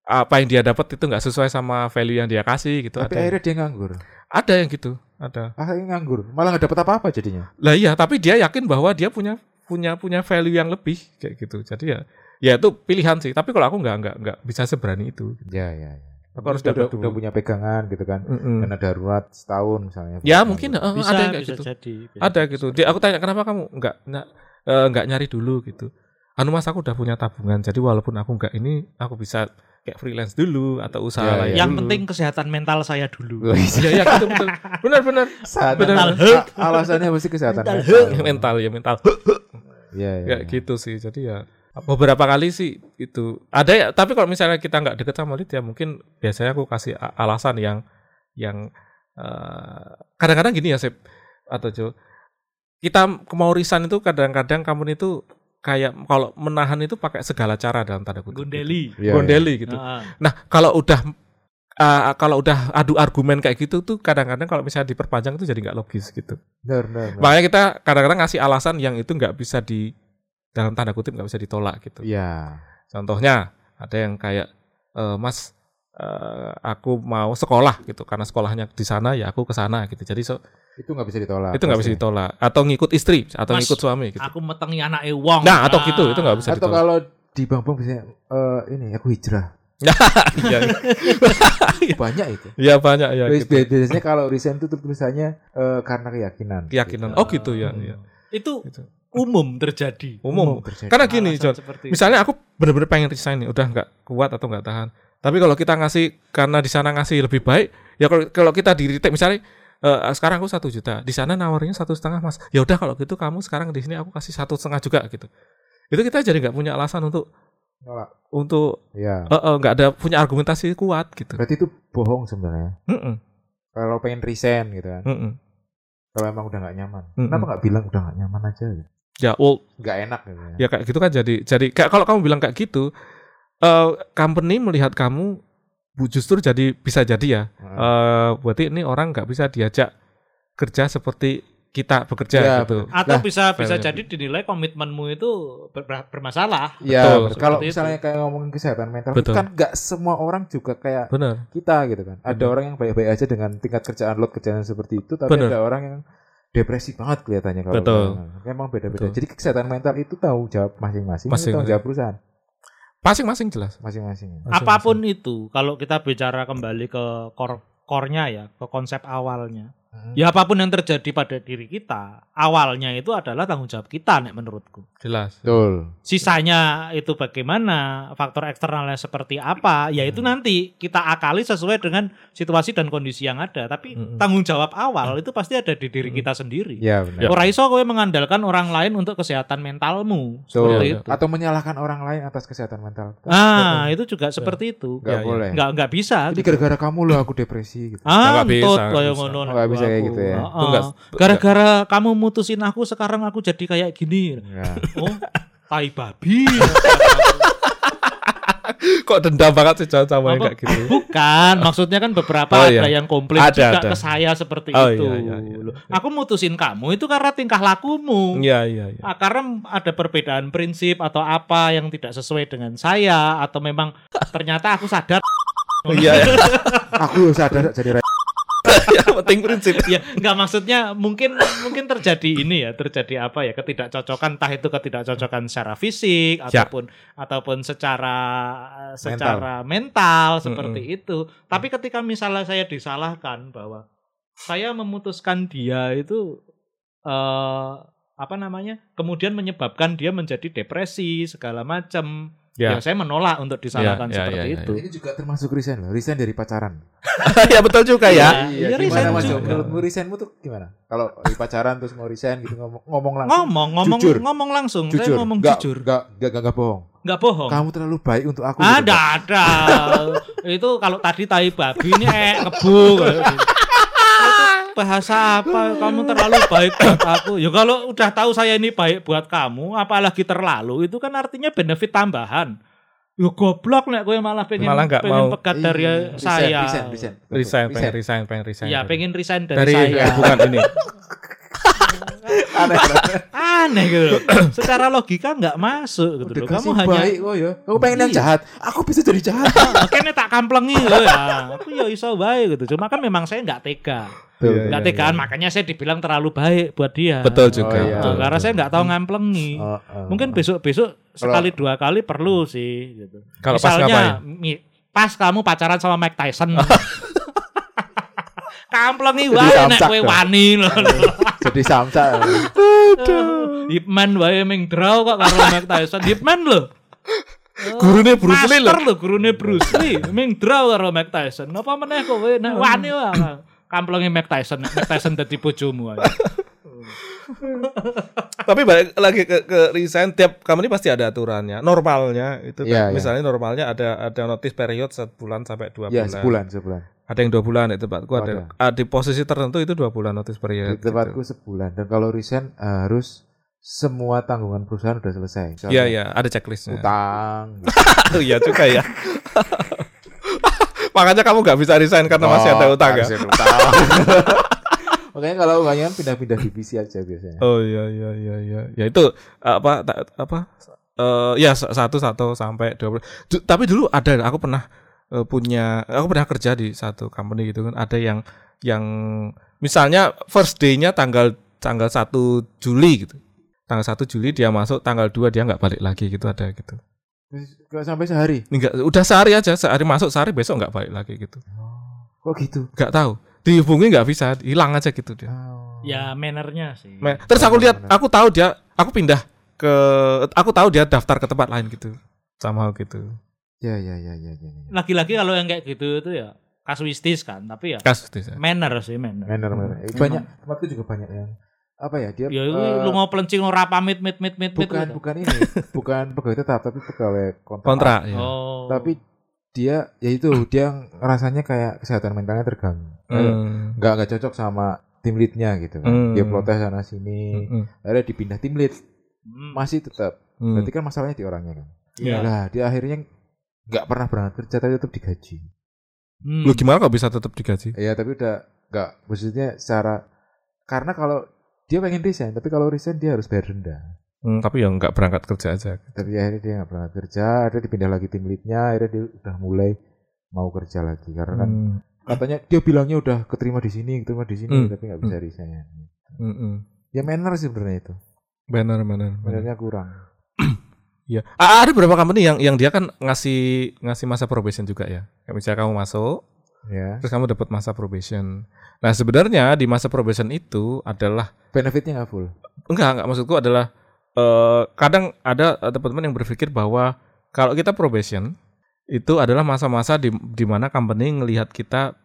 apa yang dia dapat itu nggak sesuai sama value yang dia kasih gitu. Tapi ada, akhirnya dia nganggur. ada yang gitu, ada. Akhirnya nganggur. Malah nggak dapat apa-apa jadinya. Lah iya, tapi dia yakin bahwa dia punya punya punya value yang lebih kayak gitu. Jadi ya ya itu pilihan sih. Tapi kalau aku nggak nggak nggak bisa seberani itu. Ya ya. ya. Aku harus udah, dapat udah dulu. punya pegangan gitu kan. Mm-mm. Dana darurat setahun misalnya. Ya mungkin eh, Bisa, ada yang kayak bisa gitu. jadi. Ada gitu. Dia, aku tanya kenapa kamu nggak nggak eh, nggak nyari dulu gitu. Anu mas aku udah punya tabungan. Jadi walaupun aku nggak ini, aku bisa kayak freelance dulu atau usaha Ya, lain. ya. Yang dulu. penting kesehatan mental saya dulu. Wih, Iya iya betul betul. Benar benar. saat Benar. a- alasannya pasti kesehatan Mental mental. mental ya mental. Iya, iya. Kayak gitu sih. Jadi ya beberapa kali sih itu ada ya. Tapi kalau misalnya kita nggak deket sama lead ya mungkin biasanya aku kasih alasan yang yang eh, kadang-kadang gini ya Sep atau Jo. Kita mau resign itu kadang-kadang kamu itu kayak kalau menahan itu pakai segala cara dalam tanda kutip. Gundeli. Iya, Gondeli gitu. Nah, Nah, kalau udah uh, kalau udah adu argumen kayak gitu tuh kadang-kadang kalau misalnya diperpanjang itu jadi nggak logis gitu. Benar, benar, benar. Makanya kita kadang-kadang ngasih alasan yang itu nggak bisa di dalam tanda kutip nggak bisa ditolak gitu. Iya. Contohnya ada yang kayak "Eh, Mas eh, aku mau sekolah gitu karena sekolahnya di sana ya aku ke sana gitu. Jadi so, Itu nggak bisa ditolak. itu nggak bisa ditolak atau ngikut istri atau Mas, ngikut suami gitu. aku metengi anak wong. Nah, atau gitu, itu nggak bisa Atau ditolak. kalau di bank-bank biasanya eh, ini aku hijrah. (laughs) Iya, (laughs) Banyak itu. iya banyak ya Terus gitu. biasanya kalau resign itu tulisannya eh, karena keyakinan. Keyakinan. Gitu. Oh gitu ya. Hmm. iya. Itu Gitu. Umum terjadi. Umum. terjadi. Karena gini, John. Misalnya aku bener-bener pengen resign nih, udah nggak kuat atau nggak tahan. Tapi kalau kita ngasih karena di sana ngasih lebih baik, ya kalau kalau kita di retake misalnya eh, sekarang aku satu juta, di sana nawarnya satu setengah mas. Ya udah kalau gitu kamu sekarang di sini aku kasih satu setengah juga gitu. Itu kita jadi nggak punya alasan untuk Nolak. untuk Iya. eh, eh, nggak ada punya argumentasi kuat gitu. Berarti itu bohong sebenarnya. Mm-mm, Kalau pengen resign gitu kan. mm-mm. Kalau emang udah nggak nyaman. Mm-mm. Kenapa nggak bilang udah nggak nyaman aja? Gitu? Ya, well, Nggak enak gitu ya. ya kayak gitu kan jadi jadi kayak kalau kamu bilang kayak gitu, eh company melihat kamu bu- justru jadi bisa jadi ya Heeh. eh berarti ini orang nggak bisa diajak kerja seperti kita bekerja Ya, gitu. Atau Lah, bisa bisa fair. jadi dinilai komitmenmu itu ber- ber- bermasalah. Iya, Betul, kalau seperti misalnya kayak ngomongin kesehatan mental, Betul. kan nggak semua orang juga kayak Benar. kita gitu kan. Ada Benar. orang yang baik-baik aja dengan tingkat kerjaan load kerjaan seperti itu, tapi Benar. ada orang yang depresi banget kelihatannya kalau Betul. orang. Emang beda-beda. Betul. Jadi kesehatan mental itu tanggung jawab masing-masing, Masing-masing. tanggung jawab perusahaan Masing-masing jelas. masing-masing. Masing-masing. Apa pun itu, kalau kita bicara kembali ke core core-nya ya, ke konsep awalnya. Hmm. Ya apa pun yang terjadi pada diri kita, awalnya itu adalah tanggung jawab kita nek menurutku. Jelas. Betul. Sisanya itu bagaimana, faktor eksternalnya seperti apa, ya itu Hmm. nanti kita akali sesuai dengan situasi dan kondisi yang ada. Tapi Mm-mm. tanggung jawab awal itu pasti ada di diri kita sendiri. Iya benar. Ora iso kowe mengandalkan orang lain untuk kesehatan mentalmu. Betul. Seperti Iya, itu. Atau menyalahkan orang lain atas kesehatan mental. Ah, itu juga seperti itu. Nggak Iya, iya. boleh. Nggak nggak bisa. Ini gitu. gara-gara kamu loh aku depresi gitu. Ah, Nggak bisa, entut nggak kayak bisa. Bisa kayak gitu ya. Heeh. Itu nggak- Gara-gara kamu mutusin aku sekarang aku jadi kayak gini. Ya. Oh, tai babi. (laughs) Kok dendam banget sih John sama yang kayak gitu. Bukan, maksudnya kan beberapa Oh, ada iya. yang komplain Ada, juga ada. ke saya seperti Oh, itu. iya, iya, iya. Loh, Aku mutusin kamu itu karena tingkah lakumu. Iya, iya, iya. Ah, karena ada perbedaan prinsip atau apa yang tidak sesuai dengan saya atau memang ternyata aku sadar Iya, iya. (laughs) aku sadar jadi Yang penting prinsip. ya nggak maksudnya mungkin mungkin terjadi ini ya terjadi apa ya ketidakcocokan entah itu ketidakcocokan secara fisik Ya. ataupun ataupun secara secara mental, seperti itu tapi ketika misalnya saya disalahkan bahwa saya memutuskan dia itu eh apa namanya? Kemudian menyebabkan dia menjadi depresi segala macam. Ya. Ya. saya menolak untuk disalahkan Ya, ya, seperti ya, ya, itu. Ini juga termasuk resign loh. Resign dari pacaran. (laughs) ya betul juga ya. Iya, gimana resign Mas? juga. Menurutmu resignmu tuh gimana? Kalau di pacaran terus mau resign gitu ngomong, ngomong langsung. Ngomong, ngomong, Jujur. ngomong langsung. Jujur. Saya ngomong Nggak- jujur. Nggak, nggak, nggak, nggak bohong. Nggak bohong. Kamu terlalu baik untuk aku. Ada, gitu, ada. (laughs) itu kalau tadi tai babi ini eh ngebu. (laughs) Bahasa apa? Kamu terlalu baik buat aku. Ya kalau udah tahu saya ini baik buat kamu, apalagi terlalu, itu kan artinya benefit tambahan. Ya goblok nek gue malah pengen Malah nggak pengen mau. pegat dari Iya, resign, saya. Resign, resign. Resign, pengen resign. resign, pengen resign. Ya pengen resign dari, dari saya. bukan ini. (laughs) Aneh. Aneh gitu loh. (coughs) Secara logika nggak masuk gitu Udah loh. Kamu hanya baik kok ya. Kamu pengen yang Iya. jahat. Aku bisa jadi jahat. (laughs) Makanya tak kamplengi loh ya. Aku ya iso baik gitu. Cuma kan memang saya nggak tega. Iya, Nggak iya, tegaan makanya saya dibilang terlalu baik buat dia. Betul juga. Oh, iya. Betul. karena saya nggak tahu ngamplengi. Oh, oh. Mungkin besok-besok sekali dua kali perlu sih gitu. Kalau pas Misalnya mi- pas kamu pacaran sama Mike Tyson. (laughs) kamplengi wae nek kowe wani lho. Jadi samsa. Hipman wae ming draw kok karo Mike Tyson. Hipman lho. Gurune Bruce Lee lho. Lho gurune Bruce Lee. Ming draw karo Mike Tyson. Napa meneh kowe nek wani wae. Kamplengi Mike Tyson, Mike Tyson dadi bojomu ae. (laughs) Tapi balik lagi ke, ke resign tiap company pasti ada aturannya. Normalnya itu Iya, iya. misalnya normalnya ada ada notice period sebulan sampai dua Ya bulan. sebulan sebulan. Ada yang dua bulan itu tempatku Oh, ada. Ah, di posisi tertentu itu dua bulan notice period. Di tempatku sebulan. Dan kalau resign eh, harus semua tanggungan perusahaan udah selesai. Iya iya ada checklistnya. Utang. (laughs) Iya juga ya. (laughs) Makanya kamu nggak bisa resign karena masih ada Oh, utang ya. ada utang. (laughs) Makanya kalau banyak pindah-pindah divisi aja biasanya. Oh iya iya iya iya. Ya itu apa ta- apa eh ya satu satu sampai dua puluh. Tapi dulu ada aku pernah eh, punya aku pernah kerja di satu company gitu kan ada yang yang misalnya first day-nya tanggal tanggal 1 Juli gitu. Tanggal 1 Juli dia masuk, tanggal 2 dia nggak balik lagi gitu ada gitu. Gak sampai sehari. Enggak, udah sehari aja, sehari masuk, sehari besok nggak balik lagi gitu. Kok gitu? Nggak tahu. Dihubungi nggak bisa, hilang aja gitu dia. Oh. Ya mannernya sih. Terus aku lihat, aku tahu dia, aku pindah ke, aku tahu dia daftar ke tempat lain gitu, sama gitu. Ya ya ya ya ya. ya. Lagi-lagi kalau yang kayak gitu itu ya kasuistis kan, tapi ya Kasus dia. manner sih manner. Manner manner. Eh, Banyak tempatku juga banyak yang apa ya dia Ya itu lu mau pelencing ora pamit mit mit mit mit. bukan gitu. bukan ini bukan pegawai tetap tapi pegawai kontrak. Kontrak ya. Oh. Tapi dia ya itu (coughs) dia rasanya kayak kesehatan mentalnya terganggu. Kayak Hmm. nggak nggak cocok sama tim leadnya gitu kan. Hmm. Dia protes sana sini. Hmm. Akhirnya dipindah tim lead Hmm. masih tetap. Hmm. Berarti kan masalahnya di orangnya kan. Iya. Lah dia akhirnya nggak pernah berangkat kerja tapi tetap digaji. Hmm. Lu gimana kok bisa tetap digaji? Iya tapi udah nggak maksudnya secara karena kalau dia pengen resign tapi kalau resign dia harus bayar denda. Hmm, tapi ya nggak berangkat kerja aja. Tapi akhirnya dia nggak berangkat kerja, akhirnya dipindah lagi tim leadnya, akhirnya dia udah mulai mau kerja lagi karena kan Hmm. katanya dia bilangnya udah keterima di sini, keterima di sini, Hmm. tapi nggak bisa resign. Hmm, hmm. Ya manner sih sebenarnya itu, Benar, benar. benar. mannernya kurang. (clears throat) Iya. Ah, ada beberapa company yang yang dia kan ngasih ngasih masa probation juga ya. Kayak misalnya kamu masuk, Ya, terus kamu dapat masa probation. Nah, sebenarnya di masa probation itu adalah benefitnya nggak full. enggak, enggak maksudku adalah eh kadang ada eh, teman-teman yang berpikir bahwa kalau kita probation itu adalah masa-masa di di mana company ngelihat kita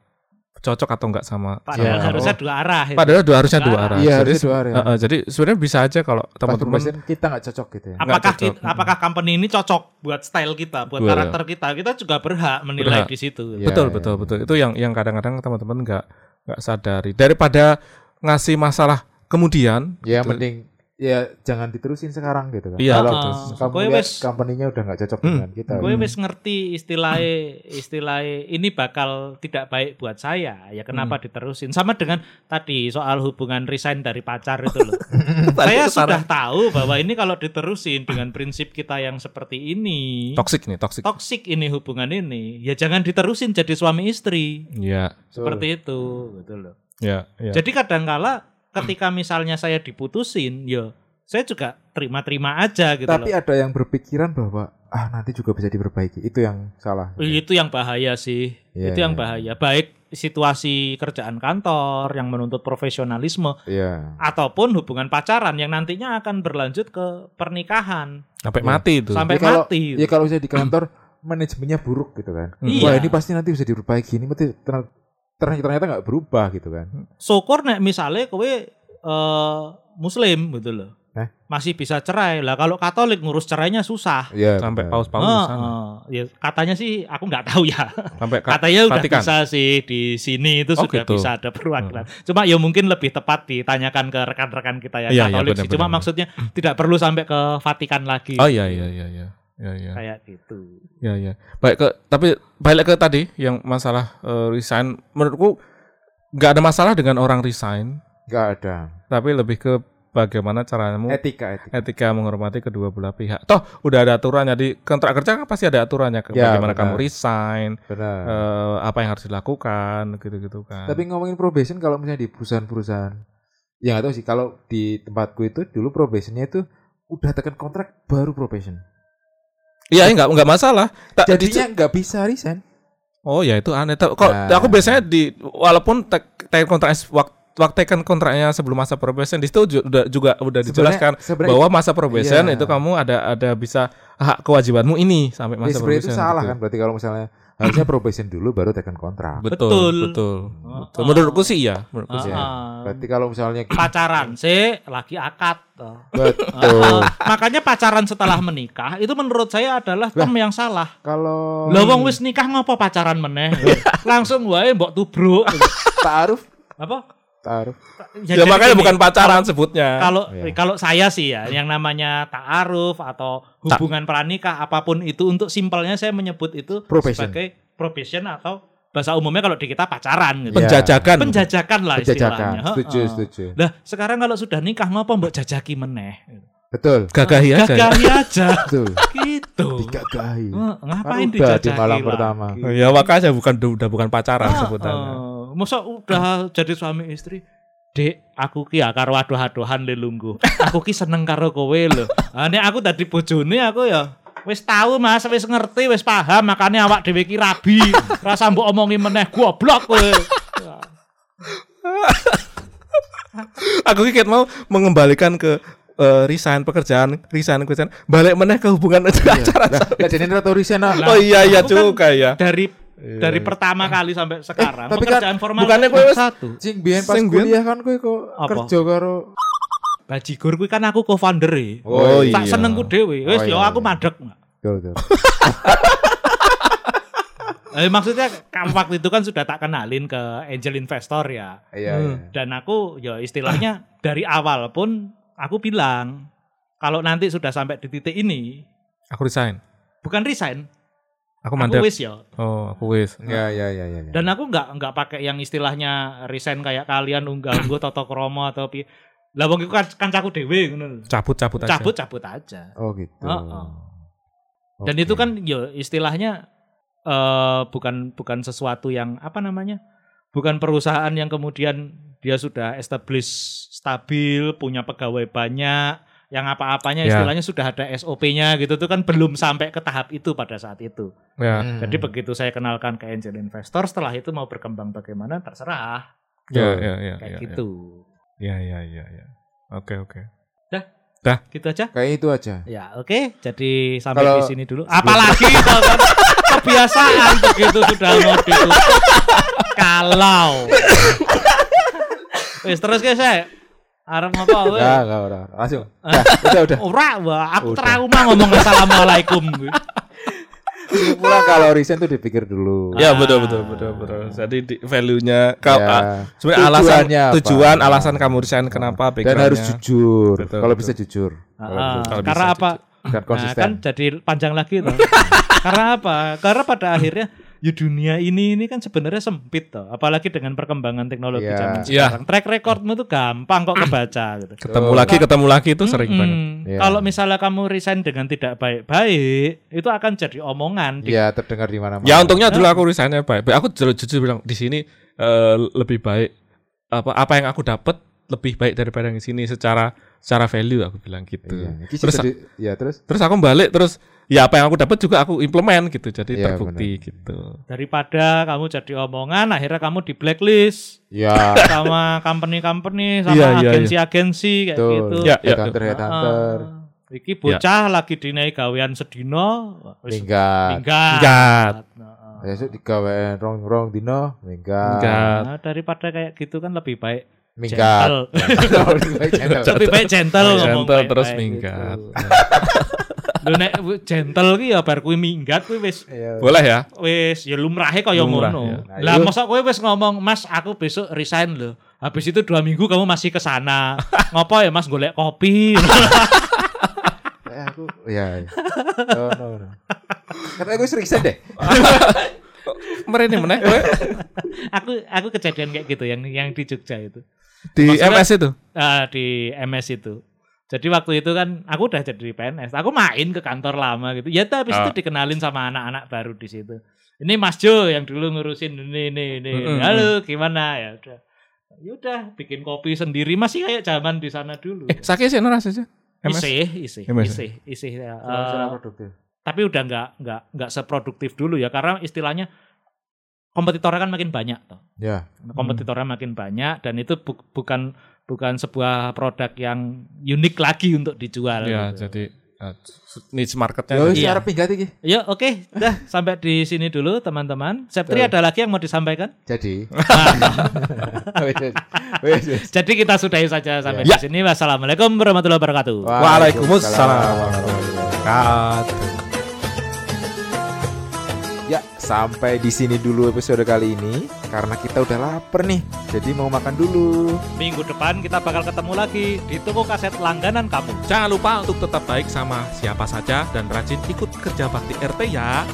cocok atau enggak sama Padahal Ya. harusnya dua arah. itu. Padahal dua harusnya dua Dua arah. Iya, jadi, dua arah. eh, eh, jadi sebenarnya bisa aja kalau teman-teman kita nggak cocok gitu ya. Apakah cocok. kita, apakah company ini cocok buat style kita, buat Betul. karakter kita? Kita juga berhak menilai Berhak. di situ. Iya, betul iya, betul betul itu yang yang kadang-kadang teman-teman nggak nggak sadari daripada ngasih masalah kemudian Ya gitu. mending ya jangan diterusin sekarang gitu kan. Iya, Kalau betul. kamu lihat company-nya udah nggak cocok Hmm. dengan kita. Gue wis ngerti istilahnya istilahnya ini bakal tidak baik buat saya. Ya kenapa diterusin? Sama dengan tadi soal hubungan resign dari pacar itu loh. (laughs) saya sudah tahu bahwa ini kalau diterusin dengan prinsip kita yang seperti ini, toxic nih toxic toksik ini hubungan ini, ya jangan diterusin jadi suami istri. ya Seperti itu, gitu loh. ya ya Jadi kadangkala ketika misalnya saya diputusin, ya saya juga terima-terima aja gitu Tapi loh. ada yang berpikiran bahwa ah nanti juga bisa diperbaiki. Itu yang salah. Itu yang bahaya sih. Iya, itu yang iya. bahaya. Baik situasi kerjaan kantor yang menuntut profesionalisme Iya. ataupun hubungan pacaran yang nantinya akan berlanjut ke pernikahan Sampai Ya. mati itu. sampai Ya kalau- mati. Ya kalau saya di kantor manajemennya buruk gitu kan. Iya. Wah ini pasti nanti bisa diperbaiki. Ini mesti ternyata ternyata nggak berubah gitu kan. syukur nek misalnya kowe eh, muslim gitu loh. Eh? Masih bisa cerai. Lah kalau Katolik ngurus cerainya susah. Iya. Sampai benar. paus-paus di sana. ya katanya sih aku nggak tahu ya. Sampai ka- Katanya udah Vatikan. bisa sih di sini itu Oh, sudah gitu. bisa ada perwakilan. Cuma ya mungkin lebih tepat ditanyakan ke rekan-rekan kita yang Iya, iya, Katolik sih. benar, Cuma benar. maksudnya tidak perlu sampai ke Vatikan lagi. Oh iya iya iya iya. Iya iya. Kayak gitu. Iya iya. Baik ke tapi balik ke tadi yang masalah eh, resign menurutku nggak ada masalah dengan orang resign, Nggak ada. tapi lebih ke bagaimana caramu Etika etika. etika menghormati kedua belah pihak. Toh udah ada aturannya di kontrak kerja kan pasti ada aturannya ke Ya, bagaimana benar. kamu resign, Benar. eh, apa yang harus dilakukan gitu-gitu kan. Tapi ngomongin probation kalau misalnya di perusahaan-perusahaan ya nggak tahu sih kalau di tempatku itu dulu probationnya itu udah tekan kontrak baru probation. Iya nggak nggak masalah. Tak- Jadinya nggak bisa resign. Oh ya itu aneh. Ta- Kok Nah. aku biasanya di walaupun tek- tekan kontrak waktu waktu tekan kontraknya sebelum masa probation di situ udah juga udah dijelaskan Sebenarnya- sebenarnya bahwa masa probation Iya. itu kamu ada ada bisa hak kewajibanmu ini sampai Ya, masa itu probation. salah gitu. kan berarti kalau misalnya harusnya probation dulu baru tekan kontrak. Betul, Betul. betul. Betul. oh. Menurutku sih iya, menurutku sih. Ya. Berarti kalau misalnya (laughs) Pacaran sih lagi akad. toh. betul. Ah, makanya pacaran setelah menikah itu menurut saya adalah term yang salah. kalau Lah wong wis nikah ngopo pacaran meneh? (laughs) Langsung wae mbok tubruk. taaruf Apa? Taaruf Ya, jadi makanya gini, bukan pacaran sebutnya. Kalau Iya. kalau saya sih ya yang namanya ta'aruf atau hubungan pranikah apa pun itu untuk simpelnya saya menyebut itu Probation. sebagai probation atau bahasa umumnya kalau di kita pacaran gitu. Penjajakan. Penjajakan lah istilahnya. penjajakan setuju Heeh. setuju Lah sekarang kalau sudah nikah ngopo mbok jajaki meneh? betul Gagahi aja. ya. Gagahi aja betul gitu. digagahi ngapain udah di dijajaki malam lagi? pertama. Ya makanya bukan udah bukan pacaran Ah, sebutannya. eh, masa udah jadi suami istri Dek, aku ki ya karo adoh-adohan le lungguh. Aku ki seneng karo kowe lho. Ah nek aku dadi bojone aku ya wis tahu Mas, wis ngerti, wis paham, makanya awak dhewe ki rabi. Rasa mbok omongi meneh goblok kowe. Aku kira mau mengembalikan ke eh, resign pekerjaan, resign pekerjaan, balik meneh ke hubungan acara. lah lah jadi rata resign. Oh iya iya kan juga ya. Dari dari pertama kali sampai sekarang tapi kan pekerjaan formal bukannya kowe wis- satu. sing biyen pas Sing kuliah kan kowe kok Apa? kerja karo Bajigur kuwi kan aku co-founder e. Oh, Tak iya. senengku dhewe. Wis Oh, yo iya, aku iya. madeg. betul betul (laughs) Eh, maksudnya kamu waktu itu kan sudah tak kenalin ke angel investor ya. iya iya. Dan aku ya istilahnya (laughs) dari awal pun aku bilang kalau nanti sudah sampai di titik ini Aku resign. bukan resign, Aku aku mandek. wis ya. Oh, aku wis. iya iya iya iya Dan aku nggak nggak pakai yang istilahnya resign kayak kalian unggah ungguh toto kromo atau pi. Lah wong iku kan kancaku dhewe ngono. Cabut-cabut aja. Cabut-cabut aja. oh gitu Heeh. Dan Oke. itu kan ya istilahnya eh bukan bukan sesuatu yang apa namanya? Bukan perusahaan yang kemudian dia sudah establish stabil, punya pegawai banyak, yang apa-apanya Ya. istilahnya sudah ada SOP-nya gitu tuh kan belum sampai ke tahap itu pada saat itu. Ya. Hmm. Jadi begitu saya kenalkan ke angel investor setelah itu mau berkembang bagaimana terserah Ya, ya, ya, kayak ya, gitu. Ya, ya, ya, ya. Oke, oke. Gitu aja. kayak itu aja Ya, oke. Jadi sampai Kalau- di sini dulu. Apalagi kalau kan kebiasaan (laughs) begitu sudah mau ditutup. Kalau Wis terus guys saya. Arep ngapa (laughs) we? enggak enggak udah langsung udah udah udah (laughs) Ora, wah, aku Udah. trauma ngomong assalamualaikum. (laughs) pulang kalau resign tuh dipikir dulu Ya, Ah. betul, betul, betul, betul. Jadi di- value-nya kau Ya. ah, sebenarnya alasan Tujuannya apa? tujuan alasan kamu resign kenapa dan background-nya. harus jujur Betul, kalau betul. bisa jujur Kalau Ah, bisa- Kalau karena bisa apa? dan Nah, konsisten kan jadi panjang lagi tuh. Karena apa? Karena pada akhirnya ya dunia ini ini kan sebenarnya sempit tuh, apalagi dengan perkembangan teknologi Iya. zaman Iya. sekarang. Track recordmu tuh gampang kok kebaca (clears throat) gitu. ketemu Betul. lagi, ketemu lagi itu sering Mm-mm. banget. Iya. Kalau misalnya kamu resign dengan tidak baik-baik, itu akan jadi omongan. Di- ya terdengar di mana-mana Ya untungnya dulu aku resignnya baik. Baik, Aku jujur, jujur bilang di sini eh, lebih baik apa apa yang aku dapat lebih baik daripada yang di sini secara secara value aku bilang gitu. Iya. Terus jadi ya terus terus aku balik terus ya apa yang aku dapat juga aku implement gitu. Jadi Iya, terbukti gitu. Daripada kamu jadi omongan, akhirnya kamu di blacklist ya sama company-company, sama Iya, iya, agensi-agensi kayak tuh gitu. Ya, ya, headhunter Ah, headhunter Iki bocah lagi dinai gawean sedino, minggat minggat. Besok digawe rong rong dino Minggat. nah, daripada kayak gitu kan lebih baik minggat. (laughs) Lebih baik gentle. ngomong Gentle terus gitu. minggat. Lu nek gentle ki ya bar kuwi minggat kuwi wis Iya. Boleh ya? wis ya lumrahe kaya ngono. ya. Nah, Lah itu- masa kowe wis ngomong, "Mas, aku besok resign loh." Habis itu dua minggu kamu masih ke sana. Ngopo ya Mas golek kopi? (laughs) Eh, aku ya ya. oh, no, no. katanya gue sering deh (laughs) Merene meneh (laughs) aku aku kejadian kayak gitu yang yang di Jogja itu. di Maksudnya- MS itu. Ah, di MS itu. Jadi waktu itu kan aku udah jadi PNS. Aku main ke kantor lama gitu. Ya tapi Ah. itu dikenalin sama anak-anak baru di situ. Ini Mas Jo yang dulu ngurusin ini ini ini. Mm-mm. Halo, gimana ya udah. Ya udah bikin kopi sendiri masih kayak zaman di sana dulu. Eh, sakit sih rasa sih. MS. Isih, isih, MS. isih, isih. ya. Eh, produktif tapi udah nggak nggak nggak seproduktif dulu ya karena istilahnya kompetitornya kan makin banyak toh. ya kompetitornya makin banyak dan itu bu- bukan bukan sebuah produk yang unik lagi untuk dijual. Ya, gitu. jadi uh, niche marketnya. ya wis Iya. minggat iki Ya oke, dah sampai di sini dulu teman-teman. Septri ada lagi yang mau disampaikan? jadi. (laughs) (laughs) Jadi kita sudahi saja sampai Ya. di sini. Wassalamualaikum warahmatullahi wabarakatuh. Waalaikumsalam. warahmatullahi wabarakatuh. Sampai di sini dulu episode kali ini karena kita udah lapar nih. Jadi mau makan dulu. Minggu depan kita bakal ketemu lagi di toko kaset langganan kamu. Jangan lupa untuk tetap baik sama siapa saja dan rajin ikut kerja bakti RT ya.